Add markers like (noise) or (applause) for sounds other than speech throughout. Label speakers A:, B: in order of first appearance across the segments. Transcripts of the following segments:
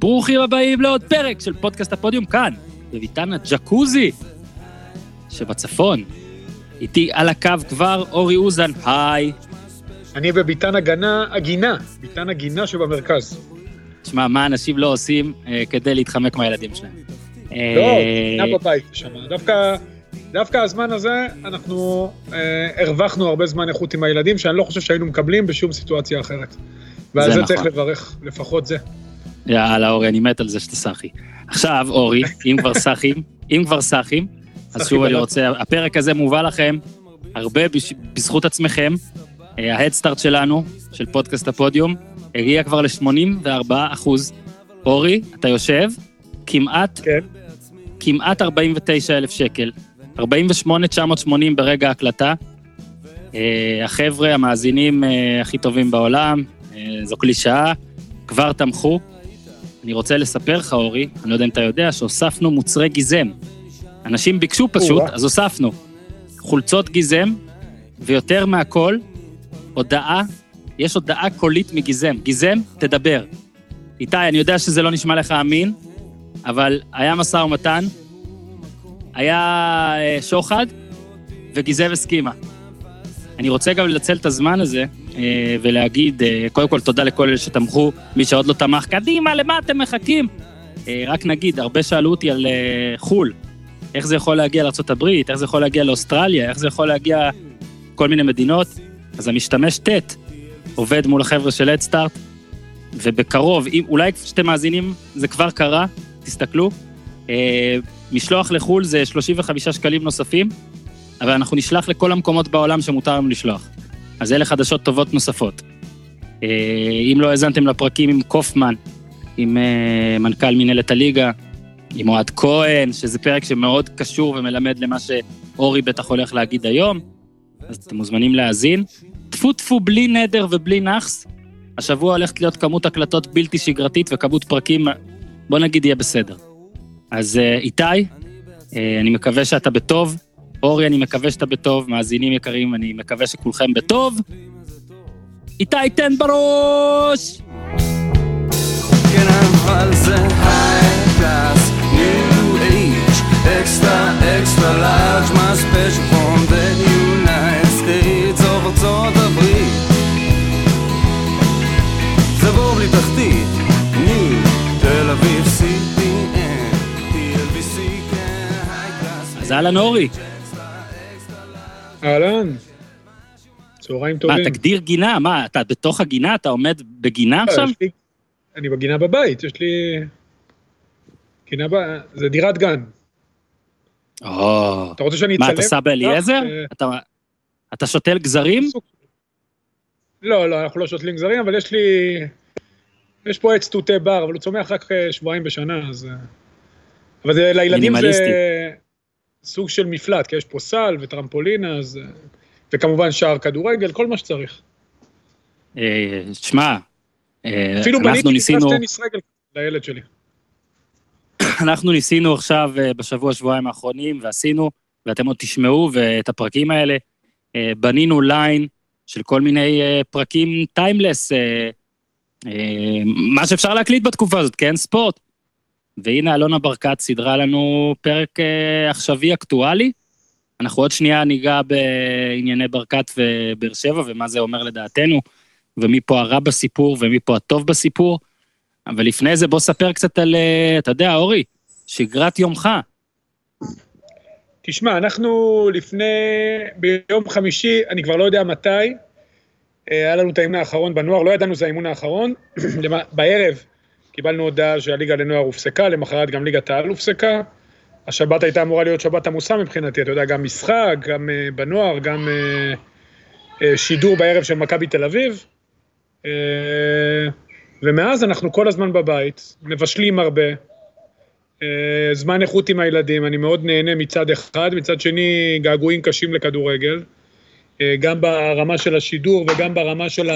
A: ברוכים הבאים לעוד פרק של פודקאסט הפודיום כאן, בביתן הג'קוזי שבצפון. איתי על הקו כבר אורי אוזן, היי.
B: אני בביתן הגנה, הגינה, ביתן הגינה שבמרכז.
A: תשמע, מה אנשים לא עושים אה, כדי להתחמק מהילדים שלהם?
B: לא, גינה בבית שם. דווקא, דווקא הזמן הזה, אנחנו אה, הרווחנו הרבה זמן איכות עם הילדים, שאני לא חושב שהיינו מקבלים בשום סיטואציה אחרת. ועל
A: זה
B: זה
A: נכון.
B: צריך לברך, לפחות זה.
A: יאללה, אורי, אני מת על זה שאתה סאחי. עכשיו, אורי, אם כבר סאחים, אם כבר סאחים, אז שוב אני. רוצה, הפרק הזה מובא לכם הרבה בזכות עצמכם. אה, ההדסטארט שלנו, של פודקאסט הפודיום, הגיע כבר ל-84 אחוז. אורי, אתה יושב, כמעט,
B: כן.
A: כמעט 49 אלף שקל. 48,980 ברגע ההקלטה. אה, החבר'ה, המאזינים אה, הכי טובים בעולם, אה, זו קלישאה, כבר תמכו. אני רוצה לספר לך, אורי, אני לא יודע אם אתה יודע, שהוספנו מוצרי גיזם. אנשים ביקשו פשוט. אז הוספנו. חולצות גיזם, ויותר מהכל, הודעה, יש הודעה קולית מגיזם. גיזם, תדבר. איתי, אני יודע שזה לא נשמע לך אמין, אבל היה משא ומתן, היה אה, שוחד, וגיזם הסכימה. אני רוצה גם לנצל את הזמן הזה ולהגיד, אה, קודם כל תודה לכל אלה שתמכו, מי שעוד לא תמך, קדימה, למה אתם מחכים? אה, רק נגיד, הרבה שאלו אותי על אה, חו"ל, איך זה יכול להגיע לארה"ב, איך זה יכול להגיע לאוסטרליה, איך זה יכול להגיע כל מיני מדינות, אז המשתמש ט' עובד מול החבר'ה של הדסטארט, ובקרוב, אם, אולי כשאתם מאזינים, זה כבר קרה, תסתכלו. אה, משלוח לחו"ל זה 35 שקלים נוספים, אבל אנחנו נשלח לכל המקומות בעולם שמותר לנו לשלוח. אז אלה חדשות טובות נוספות. אה, אם לא האזנתם לפרקים עם קופמן, עם אה, מנכ"ל מנהלת הליגה, עם אוהד כהן, שזה פרק שמאוד קשור ומלמד למה שאורי בטח הולך להגיד היום, אז אתם מוזמנים להאזין. טפו טפו בלי נדר ובלי נאחס, השבוע הולכת להיות כמות הקלטות בלתי שגרתית וכמות פרקים, בוא נגיד יהיה בסדר. אז אה, איתי, אני מקווה שאתה בטוב. אורי, אני מקווה שאתה בטוב. מאזינים יקרים, אני מקווה שכולכם בטוב. איתי, תן בראש!
C: כן אבל זה ארצות הברית. זה בור בלי תחתית, ניו, תל אביב, CPN, כן.
A: אז אהלן אורי.
B: אהלן. צהריים
A: מה,
B: טובים.
A: תגדיר גינה? מה, אתה בתוך הגינה? אתה עומד בגינה
B: לא,
A: עכשיו?
B: לי- אני בגינה בבית, יש לי... גינה ב... זה דירת גן.
A: או,
B: אתה רוצה שאני אצלם?
A: מה, אתה סבא אליעזר?
B: אה,
A: אתה- אתה שותל גזרים?
B: לא, לא, אנחנו לא שותלים גזרים, אבל יש לי... יש פה עץ תותי בר, אבל הוא צומח רק אה, שבועיים בשנה, אז... אה, אבל זה לילדים זה. סוג של מפלט, כי יש פה סל וטרמפולינה, אז... אה, וכמובן שער כדורגל, כל מה שצריך.
A: אה, שמע, אה,
B: אפילו
A: אנחנו
B: בניתי
A: ניסינו...
B: טניס רגל לילד שלי. (coughs)
A: אנחנו ניסינו עכשיו בשבוע, שבועיים האחרונים, ועשינו, ואתם עוד תשמעו, ואת הפרקים האלה, בנינו ליין של כל מיני פרקים timeless, מה שאפשר להקליט בתקופה הזאת, כן, ספורט. והנה אלונה ברקת סידרה לנו פרק אה, עכשווי אקטואלי. אנחנו עוד שנייה ניגע בענייני ברקת ובאר שבע, ומה זה אומר לדעתנו, ומי פה הרע בסיפור ומי פה הטוב בסיפור. אבל לפני זה בוא ספר קצת על, אה, אתה יודע, אורי, שגרת יומך.
B: תשמע, אנחנו לפני, ביום חמישי, אני כבר לא יודע מתי, אה, היה לנו את האימון האחרון בנוער, לא ידענו שזה האימון האחרון, (clears throat) בערב קיבלנו הודעה שהליגה לנוער הופסקה, למחרת גם ליגת העל הופסקה. השבת הייתה אמורה להיות שבת עמוסה מבחינתי, אתה יודע, גם משחק, גם אה, בנוער, גם אה, אה, שידור בערב של מכבי תל אביב. אה, ומאז אנחנו כל הזמן בבית, מבשלים הרבה, אה, זמן איכות עם הילדים, אני מאוד נהנה מצד אחד, מצד שני געגועים קשים לכדורגל, אה, גם ברמה של השידור וגם ברמה של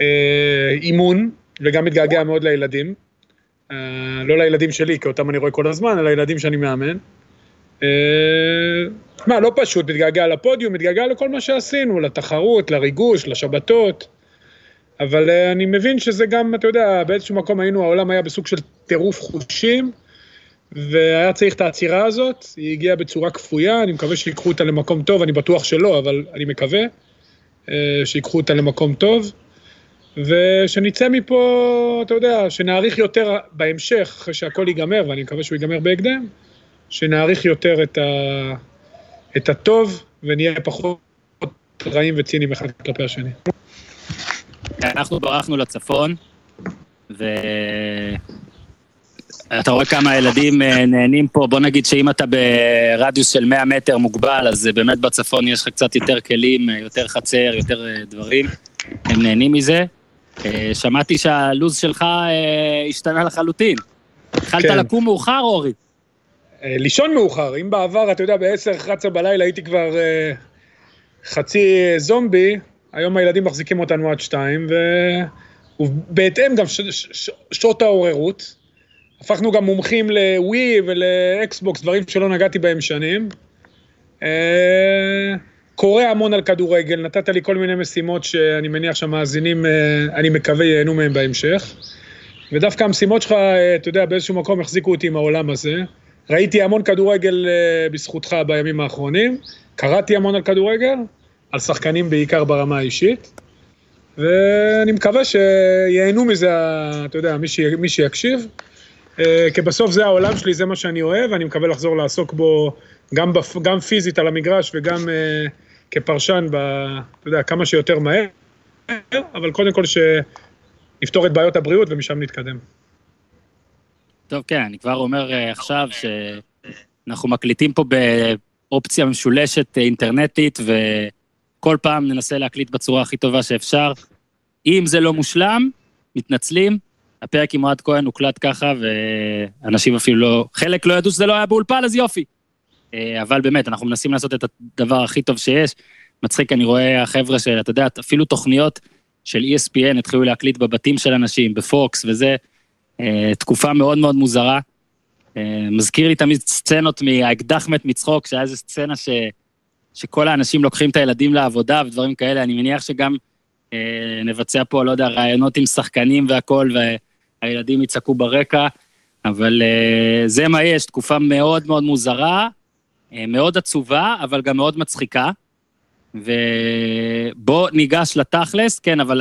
B: האימון, וגם מתגעגע מאוד לילדים. אה, לא לילדים שלי, כי אותם אני רואה כל הזמן, אלא לילדים שאני מאמן. אה, מה, לא פשוט, מתגעגע לפודיום, מתגעגע לכל מה שעשינו, לתחרות, לריגוש, לשבתות. אבל אה, אני מבין שזה גם, אתה יודע, באיזשהו מקום היינו, העולם היה בסוג של טירוף חושים, והיה צריך את העצירה הזאת, היא הגיעה בצורה כפויה, אני מקווה שיקחו אותה למקום טוב, אני בטוח שלא, אבל אני מקווה שיקחו אותה למקום טוב, ושנצא מפה, אתה יודע, שנעריך יותר בהמשך, אחרי שהכל ייגמר, ואני מקווה שהוא ייגמר בהקדם, שנעריך יותר את, ה, את הטוב, ונהיה פחות רעים וציניים אחד כלפי השני.
A: אנחנו ברחנו לצפון, ואתה רואה כמה הילדים אה, נהנים פה, בוא נגיד שאם אתה ברדיוס של 100 מטר מוגבל, אז באמת בצפון יש לך קצת יותר כלים, אה, יותר חצר, יותר אה, דברים, הם נהנים מזה. אה, שמעתי שהלו"ז שלך אה, השתנה לחלוטין. התחלת
B: כן.
A: לקום מאוחר, אורי.
B: אה, לישון מאוחר, אם בעבר, אתה יודע, ב-10-11 בלילה הייתי כבר חצי זומבי, היום הילדים מחזיקים אותנו עד שתיים, ו... ובהתאם גם ש... ש... ש... שעות העוררות. הפכנו גם מומחים לווי ולאקסבוקס, דברים שלא נגעתי בהם שנים. קורא המון על כדורגל, נתת לי כל מיני משימות שאני מניח שהמאזינים, אה, אני מקווה, ייהנו מהם בהמשך. ודווקא המשימות שלך, אה, אתה יודע, באיזשהו מקום החזיקו אותי עם העולם הזה. ראיתי המון כדורגל אה, בזכותך בימים האחרונים, קראתי המון על כדורגל, על שחקנים בעיקר ברמה האישית, ואני מקווה שייהנו מזה, אתה יודע, מי, ש... מי שיקשיב. כי בסוף זה העולם שלי, זה מה שאני אוהב, ואני מקווה לחזור לעסוק בו גם, בפ... גם פיזית על המגרש וגם כפרשן, ב... אתה יודע, כמה שיותר מהר, אבל קודם כל שנפתור את בעיות הבריאות ומשם נתקדם.
A: טוב, כן, אני כבר אומר אה, עכשיו שאנחנו מקליטים פה באופציה משולשת אה, אינטרנטית, וכל פעם ננסה להקליט בצורה הכי טובה שאפשר. אם זה לא מושלם, מתנצלים. הפרק עם אוהד כהן הוקלט ככה, ואנשים אפילו לא... חלק לא ידעו שזה לא היה באולפן, אז יופי. אה, אבל באמת, אנחנו מנסים לעשות את הדבר הכי טוב שיש. מצחיק, אני רואה החבר'ה של, אתה יודע, אפילו תוכניות של ESPN התחילו להקליט בבתים של אנשים, בפוקס וזה. אה, תקופה מאוד מאוד מוזרה. אה, מזכיר לי תמיד סצנות מהאקדח מת מצחוק, שהיה איזו סצנה ש, שכל האנשים לוקחים את הילדים לעבודה ודברים כאלה. אני מניח שגם אה, נבצע פה, לא יודע, ראיונות עם שחקנים והכול, והילדים יצעקו ברקע, אבל אה, זה מה יש, תקופה מאוד מאוד מוזרה, מאוד עצובה, אבל גם מאוד מצחיקה. ובוא ניגש לתכלס, כן, אבל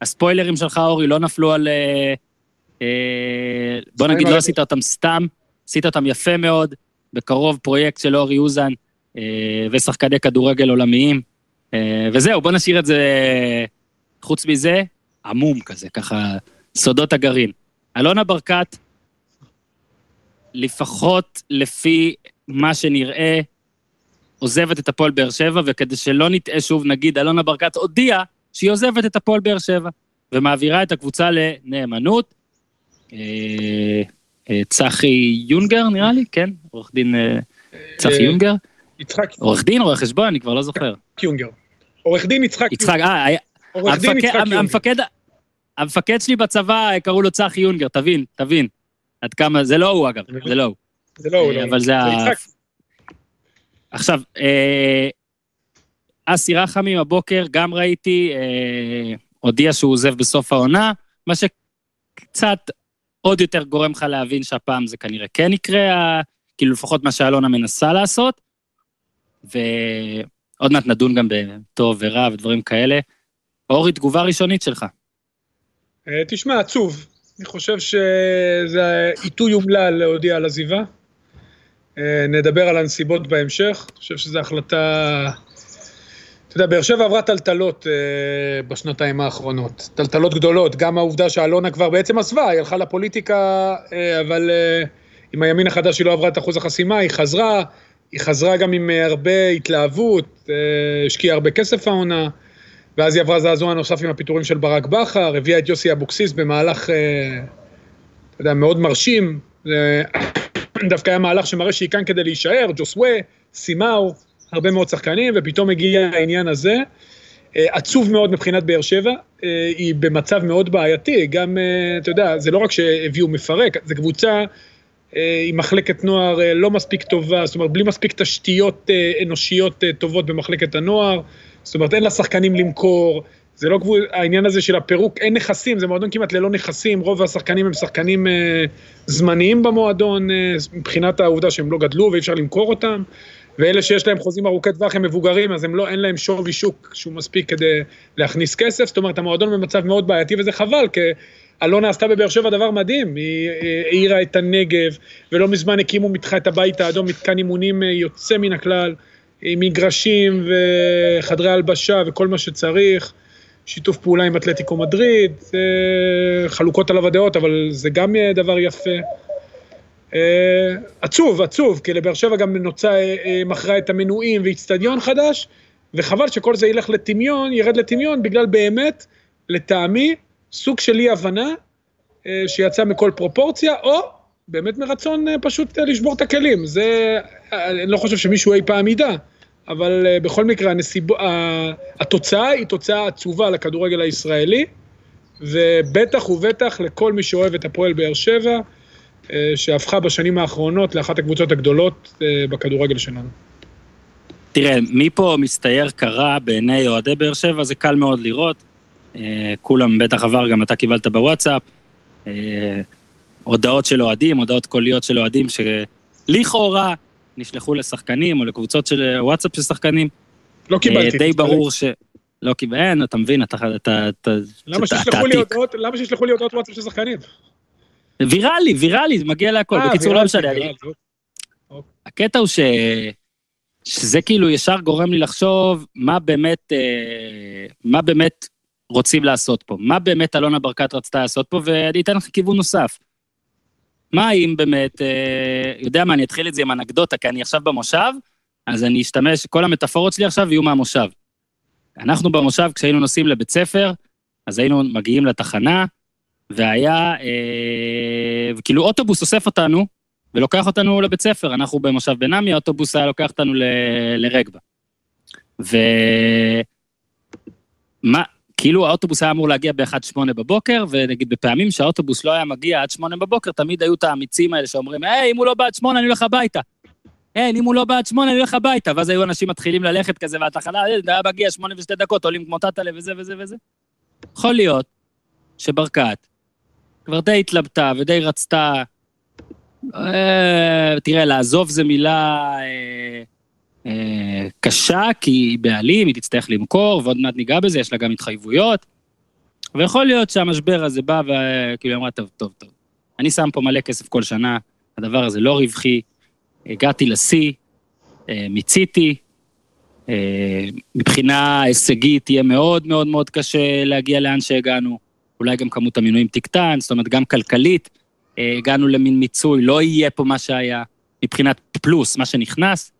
A: הספוילרים שלך, אורי, לא נפלו על... אה, אה, בוא נגיד, לא עשית אותם סתם, עשית אותם יפה מאוד, בקרוב פרויקט של אורי אוזן אה, ושחקני כדורגל עולמיים. אה, וזהו, בוא נשאיר את זה, חוץ מזה, עמום כזה, ככה, סודות הגרעין. אלונה ברקת, לפחות לפי מה שנראה, עוזבת את הפועל באר שבע, וכדי שלא נטעה שוב, נגיד, אלונה ברקת הודיעה שהיא עוזבת את הפועל באר שבע, ומעבירה את הקבוצה לנאמנות. אה, אה, צחי יונגר, נראה לי, כן? עורך דין אה, צחי יונגר?
B: יצחק
A: עורך דין, רואה חשבון, אני כבר לא זוכר.
B: יונגר. עורך דין יצחק
A: יצחק, אה,
B: עורך דין
A: המפקד-
B: יצחק יונגר.
A: המפקד, שלי בצבא, קראו לו צחי יונגר, תבין, תבין. עד כמה, זה לא הוא אגב, זה לא הוא.
B: זה לא הוא, לא.
A: אבל זה.
B: יצחק.
A: עכשיו, אה, אסי רחמים הבוקר, גם ראיתי, אה, הודיע שהוא עוזב בסוף העונה, מה שקצת עוד יותר גורם לך להבין שהפעם זה כנראה כן יקרה, כאילו לפחות מה שאלונה מנסה לעשות, ועוד מעט נדון גם בטוב ורע ודברים כאלה. אורי, תגובה ראשונית שלך.
B: אה, תשמע, עצוב. אני חושב שזה עיתוי אומלל להודיע על עזיבה. אה, נדבר על הנסיבות בהמשך. אני חושב שזו החלטה... אתה יודע, באר שבע עברה טלטלות אה, בשנתיים האחרונות. טלטלות גדולות. גם העובדה שאלונה כבר בעצם עזבה, היא הלכה לפוליטיקה, אה, אבל אה, עם הימין החדש היא לא עברה את אחוז החסימה, היא חזרה. היא חזרה גם עם אה, הרבה התלהבות, אה, השקיעה הרבה כסף העונה. ואז היא עברה זעזוע נוסף עם הפיטורים של ברק בכר, הביאה את יוסי אבוקסיס במהלך, אה, אתה יודע, מאוד מרשים. זה דווקא היה מהלך שמראה שהיא כאן כדי להישאר, ג'וסווה, סימאו, הרבה מאוד שחקנים, ופתאום הגיע העניין הזה. אה, עצוב מאוד מבחינת באר שבע, אה, היא במצב מאוד בעייתי, גם, אה, אתה יודע, זה לא רק שהביאו מפרק, זו קבוצה עם מחלקת נוער לא מספיק טובה, זאת אומרת, בלי מספיק תשתיות אנושיות טובות במחלקת הנוער, זאת אומרת, אין לה שחקנים למכור, זה לא גבול, העניין הזה של הפירוק, אין נכסים, זה מועדון כמעט ללא נכסים, רוב השחקנים הם שחקנים אה, זמניים במועדון, אה, מבחינת העובדה שהם לא גדלו ואי אפשר למכור אותם, ואלה שיש להם חוזים ארוכי טווח הם מבוגרים, אז הם לא, אין להם שווי שוק שהוא מספיק כדי להכניס כסף, זאת אומרת, המועדון במצב מאוד בעייתי וזה חבל, כי אלונה עשתה בבאר שבע דבר מדהים, היא אה, האירה את הנגב, ולא מזמן הקימו מתחה את הבית האדום, מתקן אימונים אה, יוצא מן הכלל, עם מגרשים וחדרי הלבשה וכל מה שצריך. שיתוף פעולה עם אתלטיקו מדריד, חלוקות עליו הדעות, אבל זה גם אה, דבר יפה. אה, עצוב, עצוב, כי לבאר שבע גם נוצה, אה, מכרה את המנויים ואיצטדיון חדש, וחבל שכל זה ילך לטמיון, ירד לטמיון, בגלל באמת, לטעמי, סוג של אי הבנה שיצא מכל פרופורציה, או באמת מרצון פשוט לשבור את הכלים. זה, אני לא חושב שמישהו אי פעם ידע. אבל uh, בכל מקרה, הנסיב... התוצאה היא תוצאה עצובה לכדורגל הישראלי, ובטח ובטח לכל מי שאוהב את הפועל באר שבע, uh, שהפכה בשנים האחרונות לאחת הקבוצות הגדולות uh, בכדורגל שלנו.
A: תראה, מי פה מסתייר קרה בעיני אוהדי באר שבע, זה קל מאוד לראות. כולם בטח עבר, גם אתה קיבלת בוואטסאפ. הודעות של אוהדים, הודעות קוליות של אוהדים שלכאורה נשלחו לשחקנים או לקבוצות של וואטסאפ של שחקנים.
B: לא קיבלתי.
A: די ברור ש... לא קיבל, אין, אתה מבין, אתה...
B: למה שישלחו לי הודעות, וואטסאפ של שחקנים?
A: ויראלי, ויראלי, זה מגיע להכל. אה, בקיצור, לא משנה. הקטע הוא ש... שזה כאילו ישר גורם לי לחשוב מה באמת, אה, מה באמת רוצים לעשות פה, מה באמת אלונה ברקת רצתה לעשות פה, ואני אתן לך כיוון נוסף. מה אם באמת, אה, יודע מה, אני אתחיל את זה עם אנקדוטה, כי אני עכשיו במושב, אז אני אשתמש, כל המטאפורות שלי עכשיו יהיו מהמושב. אנחנו במושב, כשהיינו נוסעים לבית ספר, אז היינו מגיעים לתחנה, והיה, אה, כאילו אוטובוס אוסף אותנו, ולוקח אותנו לבית ספר. אנחנו במושב בן עמי, האוטובוס היה לוקח אותנו לרגבה. ומה, כאילו האוטובוס היה אמור להגיע ב-1-8 בבוקר, ונגיד בפעמים שהאוטובוס לא היה מגיע עד 8 בבוקר, תמיד היו את האמיצים האלה שאומרים, היי, אם הוא לא בא עד 8, אני הולך הביתה. אין, אם הוא לא בא עד 8, אני הולך הביתה. ואז היו אנשים מתחילים ללכת כזה, והתחנה, זה היה מגיע 8 ו-2 דקות, עולים כמו טאטאלה וזה וזה וזה. יכול להיות שברקת כבר די התלבטה ודי רצתה, אה, תראה, לעזוב זה מילה... אה, אה, קשה, כי היא בעלים, היא תצטרך למכור, ועוד מעט ניגע בזה, יש לה גם התחייבויות. ויכול להיות שהמשבר הזה בא וכאילו אמרה, טוב, טוב, טוב. אני שם פה מלא כסף כל שנה, הדבר הזה לא רווחי, הגעתי לשיא, אה, מיציתי, אה, מבחינה הישגית יהיה מאוד מאוד מאוד קשה להגיע לאן שהגענו, אולי גם כמות המינויים תקטן, זאת אומרת, גם כלכלית, הגענו למין מיצוי, לא יהיה פה מה שהיה, מבחינת פלוס, מה שנכנס,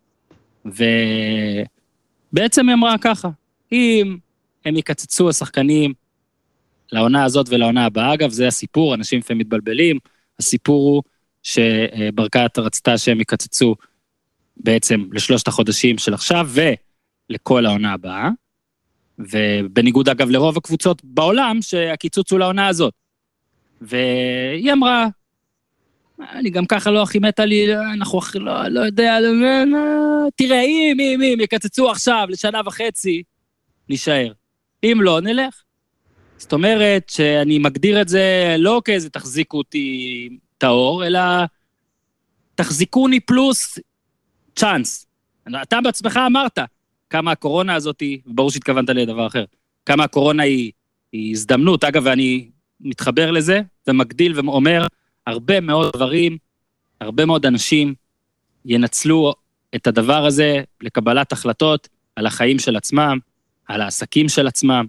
A: ובעצם היא אמרה ככה, אם הם יקצצו השחקנים לעונה הזאת ולעונה הבאה, אגב, זה הסיפור, אנשים לפעמים מתבלבלים, הסיפור הוא שברקת רצתה שהם יקצצו בעצם לשלושת החודשים של עכשיו ולכל העונה הבאה, ובניגוד אגב לרוב הקבוצות בעולם, שהקיצוץ הוא לעונה הזאת. והיא אמרה, אני גם ככה לא הכי מתה לי, אנחנו הכי לא, לא יודע, לא, לא, תראה, אם, אם, אם יקצצו עכשיו לשנה וחצי, נישאר. אם לא, נלך. זאת אומרת שאני מגדיר את זה לא כאיזה תחזיקו אותי טהור, אלא תחזיקוני פלוס צ'אנס. אתה בעצמך אמרת כמה הקורונה הזאת ברור שהתכוונת לדבר אחר, כמה הקורונה היא, היא הזדמנות. אגב, ואני מתחבר לזה ומגדיל ואומר, הרבה מאוד דברים, הרבה מאוד אנשים ינצלו את הדבר הזה לקבלת החלטות על החיים של עצמם, על העסקים של עצמם.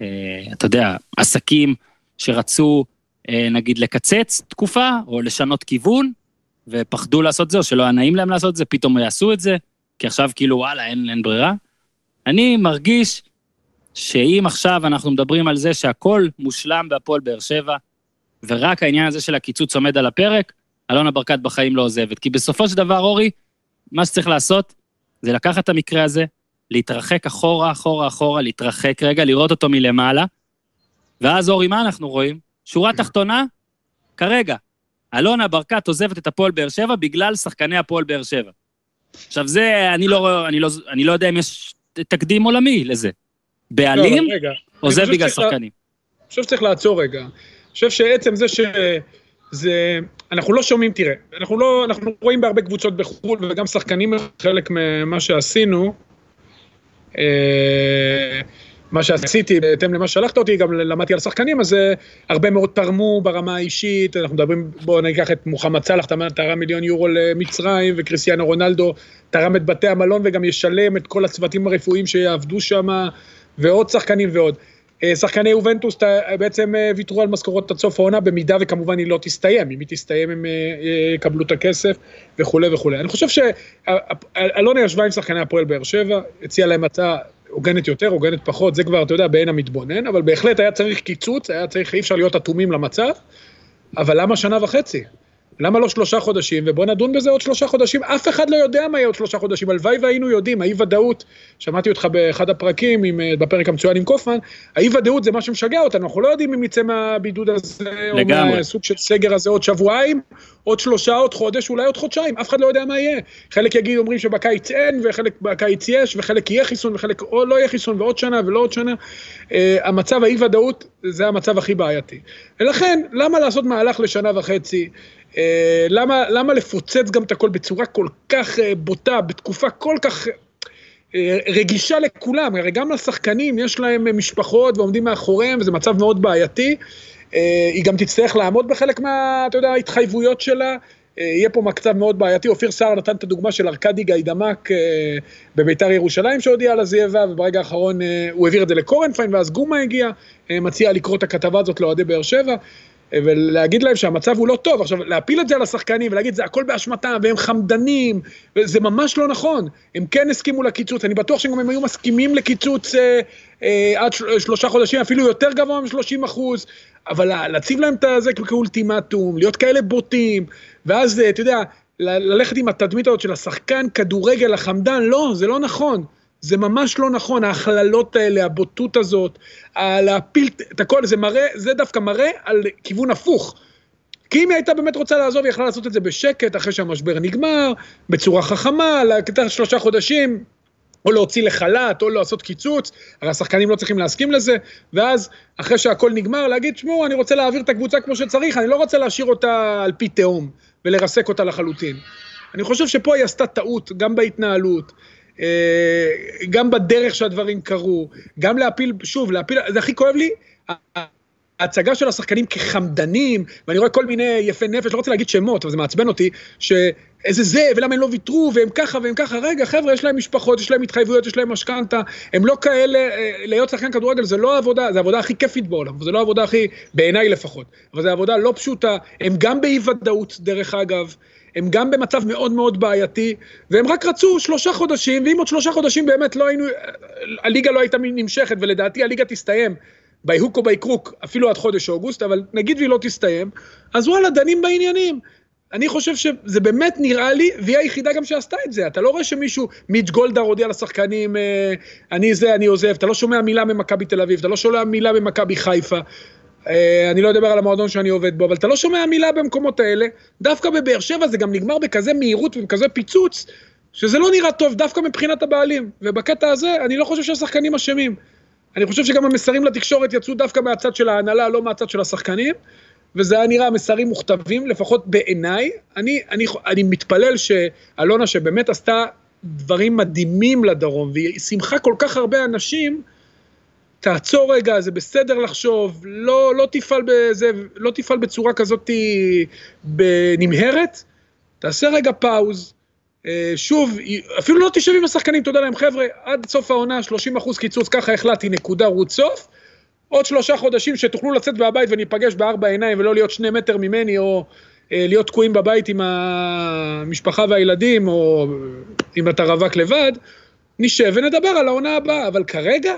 A: אה, אתה יודע, עסקים שרצו, אה, נגיד, לקצץ תקופה, או לשנות כיוון, ופחדו לעשות זה, או שלא היה נעים להם לעשות את זה, פתאום יעשו את זה, כי עכשיו כאילו, וואלה, אין, אין ברירה. אני מרגיש שאם עכשיו אנחנו מדברים על זה שהכל מושלם בהפועל באר שבע, ורק העניין הזה של הקיצוץ עומד על הפרק, אלונה ברקת בחיים לא עוזבת. כי בסופו של דבר, אורי, מה שצריך לעשות זה לקחת את המקרה הזה, להתרחק אחורה, אחורה, אחורה, להתרחק רגע, לראות אותו מלמעלה, ואז, אורי, מה אנחנו רואים? שורה תחתונה, כרגע, אלונה ברקת עוזבת את הפועל באר שבע בגלל שחקני הפועל באר שבע. עכשיו, זה, אני לא, אני, לא, אני לא יודע אם יש תקדים עולמי לזה. בעלים
B: לא.
A: עוזב בגלל שחקנים.
B: אני חושב שצריך לעצור רגע. חושב שעצם זה שזה... אנחנו לא שומעים, תראה, אנחנו לא, אנחנו רואים בהרבה קבוצות בחו"ל, וגם שחקנים חלק ממה שעשינו, אה, מה שעשיתי, בהתאם למה ששלחת אותי, גם למדתי על שחקנים, אז אה, הרבה מאוד תרמו ברמה האישית, אנחנו מדברים, בואו ניקח את מוחמד סאלח, תרם מיליון יורו למצרים, וקריסטיאנו רונלדו תרם את בתי המלון וגם ישלם את כל הצוותים הרפואיים שיעבדו שם, ועוד שחקנים ועוד. אה, שחקני יובנטוס ת- בעצם אה, ויתרו על משכורות עד סוף העונה, במידה וכמובן היא לא תסתיים, אם היא תסתיים הם אה, אה, יקבלו את הכסף וכולי וכולי. אני חושב שאלונה ישבה עם שחקני הפועל באר שבע, הציעה להם הצעה הוגנת יותר, הוגנת פחות, זה כבר, אתה יודע, בעין המתבונן, אבל בהחלט היה צריך קיצוץ, היה צריך, אי אפשר להיות אטומים למצב, אבל למה שנה וחצי? למה לא שלושה חודשים? ובוא נדון בזה עוד שלושה חודשים. אף אחד לא יודע מה יהיה עוד שלושה חודשים. הלוואי והיינו יודעים, האי ודאות, שמעתי אותך באחד הפרקים, עם, אה, בפרק המצוין עם קופמן, האי ודאות זה מה שמשגע אותנו, אנחנו לא יודעים אם יצא מהבידוד הזה,
A: לגמרי.
B: או מהסוג של סגר הזה עוד שבועיים, עוד שלושה, עוד חודש, אולי עוד חודשיים, אף אחד לא יודע מה יהיה. חלק יגיד, אומרים שבקיץ אין, וחלק בקיץ יש, וחלק יהיה חיסון, וחלק או לא יהיה חיסון, ועוד שנה ולא עוד שנה. Uh, המצב, האי ודאות, זה המצב הכי בעייתי. ולכן, למה לעשות מהלך לשנה וחצי? Uh, למה, למה לפוצץ גם את הכל בצורה כל כך uh, בוטה, בתקופה כל כך... אה, רגישה לכולם, הרי גם לשחקנים יש להם אה, משפחות ועומדים מאחוריהם, וזה מצב מאוד בעייתי. אה, היא גם תצטרך לעמוד בחלק מה, אתה יודע, ההתחייבויות שלה. אה, יהיה פה מצב מאוד בעייתי. אופיר סער נתן את הדוגמה של ארכדי גיידמק אה, בביתר ירושלים שהודיע על עזיבה, וברגע האחרון אה, הוא העביר את זה לקורנפיין, ואז גומה הגיע, אה, מציע לקרוא את הכתבה הזאת לאוהדי באר שבע. ולהגיד להם שהמצב הוא לא טוב. עכשיו, להפיל את זה על השחקנים ולהגיד, זה הכל באשמתם, והם חמדנים, וזה ממש לא נכון. הם כן הסכימו לקיצוץ, אני בטוח שגם הם היו מסכימים לקיצוץ אה, אה, עד של, שלושה חודשים, אפילו יותר גבוה מ-30 אחוז, אבל לה- להציב להם את זה כאולטימטום, להיות כאלה בוטים, ואז, אה, אתה יודע, ללכת עם התדמית הזאת של השחקן כדורגל החמדן, לא, זה לא נכון. זה ממש לא נכון, ההכללות האלה, הבוטות הזאת, להפיל את הכל, זה מראה, זה דווקא מראה על כיוון הפוך. כי אם היא הייתה באמת רוצה לעזוב, היא יכלה לעשות את זה בשקט, אחרי שהמשבר נגמר, בצורה חכמה, לקטע שלושה חודשים, או להוציא לחל"ת, או לעשות קיצוץ, הרי השחקנים לא צריכים להסכים לזה, ואז, אחרי שהכל נגמר, להגיד, תשמעו, אני רוצה להעביר את הקבוצה כמו שצריך, אני לא רוצה להשאיר אותה על פי תהום, ולרסק אותה לחלוטין. אני חושב שפה היא עשתה טעות, גם בהתנהלות, גם בדרך שהדברים קרו, גם להפיל, שוב, להפיל, זה הכי כואב לי, ההצגה של השחקנים כחמדנים, ואני רואה כל מיני יפי נפש, לא רוצה להגיד שמות, אבל זה מעצבן אותי, שאיזה זה, ולמה הם לא ויתרו, והם ככה והם ככה, רגע, חבר'ה, יש להם משפחות, יש להם התחייבויות, יש להם משכנתה, הם לא כאלה, אה, להיות שחקן כדורגל זה לא עבודה, זה העבודה הכי כיפית בעולם, זה לא העבודה הכי, בעיניי לפחות, אבל זו עבודה לא פשוטה, הם גם באי ודאות, דרך אגב, הם גם במצב מאוד מאוד בעייתי, והם רק רצו שלושה חודשים, ואם עוד שלושה חודשים באמת לא היינו, הליגה לא הייתה נמשכת, ולדעתי הליגה תסתיים ביהוק או ביקרוק, אפילו עד חודש אוגוסט, אבל נגיד והיא לא תסתיים, אז וואלה, דנים בעניינים. אני חושב שזה באמת נראה לי, והיא היחידה גם שעשתה את זה. אתה לא רואה שמישהו, מיץ' גולדהר הודיע לשחקנים, אה, אני זה, אני עוזב, אתה לא שומע מילה ממכבי תל אביב, אתה לא שומע מילה ממכבי חיפה. אה, אני לא אדבר על המועדון שאני עובד בו, אבל אתה לא שומע מילה במקומות האלה. דווקא בבאר שבע זה גם נגמר בכזה מהירות ובכזה פיצוץ, שזה לא נראה טוב דווקא מבחינת הבעלים. ובקטע הזה, אני לא חושב שהשחקנים אשמים. אני חושב שגם המסרים לתקשורת יצאו דווקא מהצד של ההנהלה, לא מהצד של השחקנים, וזה היה נראה מסרים מוכתבים, לפחות בעיניי. אני, אני, אני מתפלל שאלונה, שבאמת עשתה דברים מדהימים לדרום, והיא שימחה כל כך הרבה אנשים, תעצור רגע, זה בסדר לחשוב, לא, לא, תפעל, בזה, לא תפעל בצורה כזאת נמהרת, תעשה רגע פאוז. אה, שוב, אפילו לא תשב עם השחקנים, תודה להם, חבר'ה, עד סוף העונה, 30 אחוז קיצוץ, ככה החלטתי, נקודה, רוץ סוף. עוד שלושה חודשים שתוכלו לצאת מהבית וניפגש בארבע עיניים ולא להיות שני מטר ממני, או אה, להיות תקועים בבית עם המשפחה והילדים, או אם אתה רווק לבד, נשב ונדבר על העונה הבאה, אבל כרגע,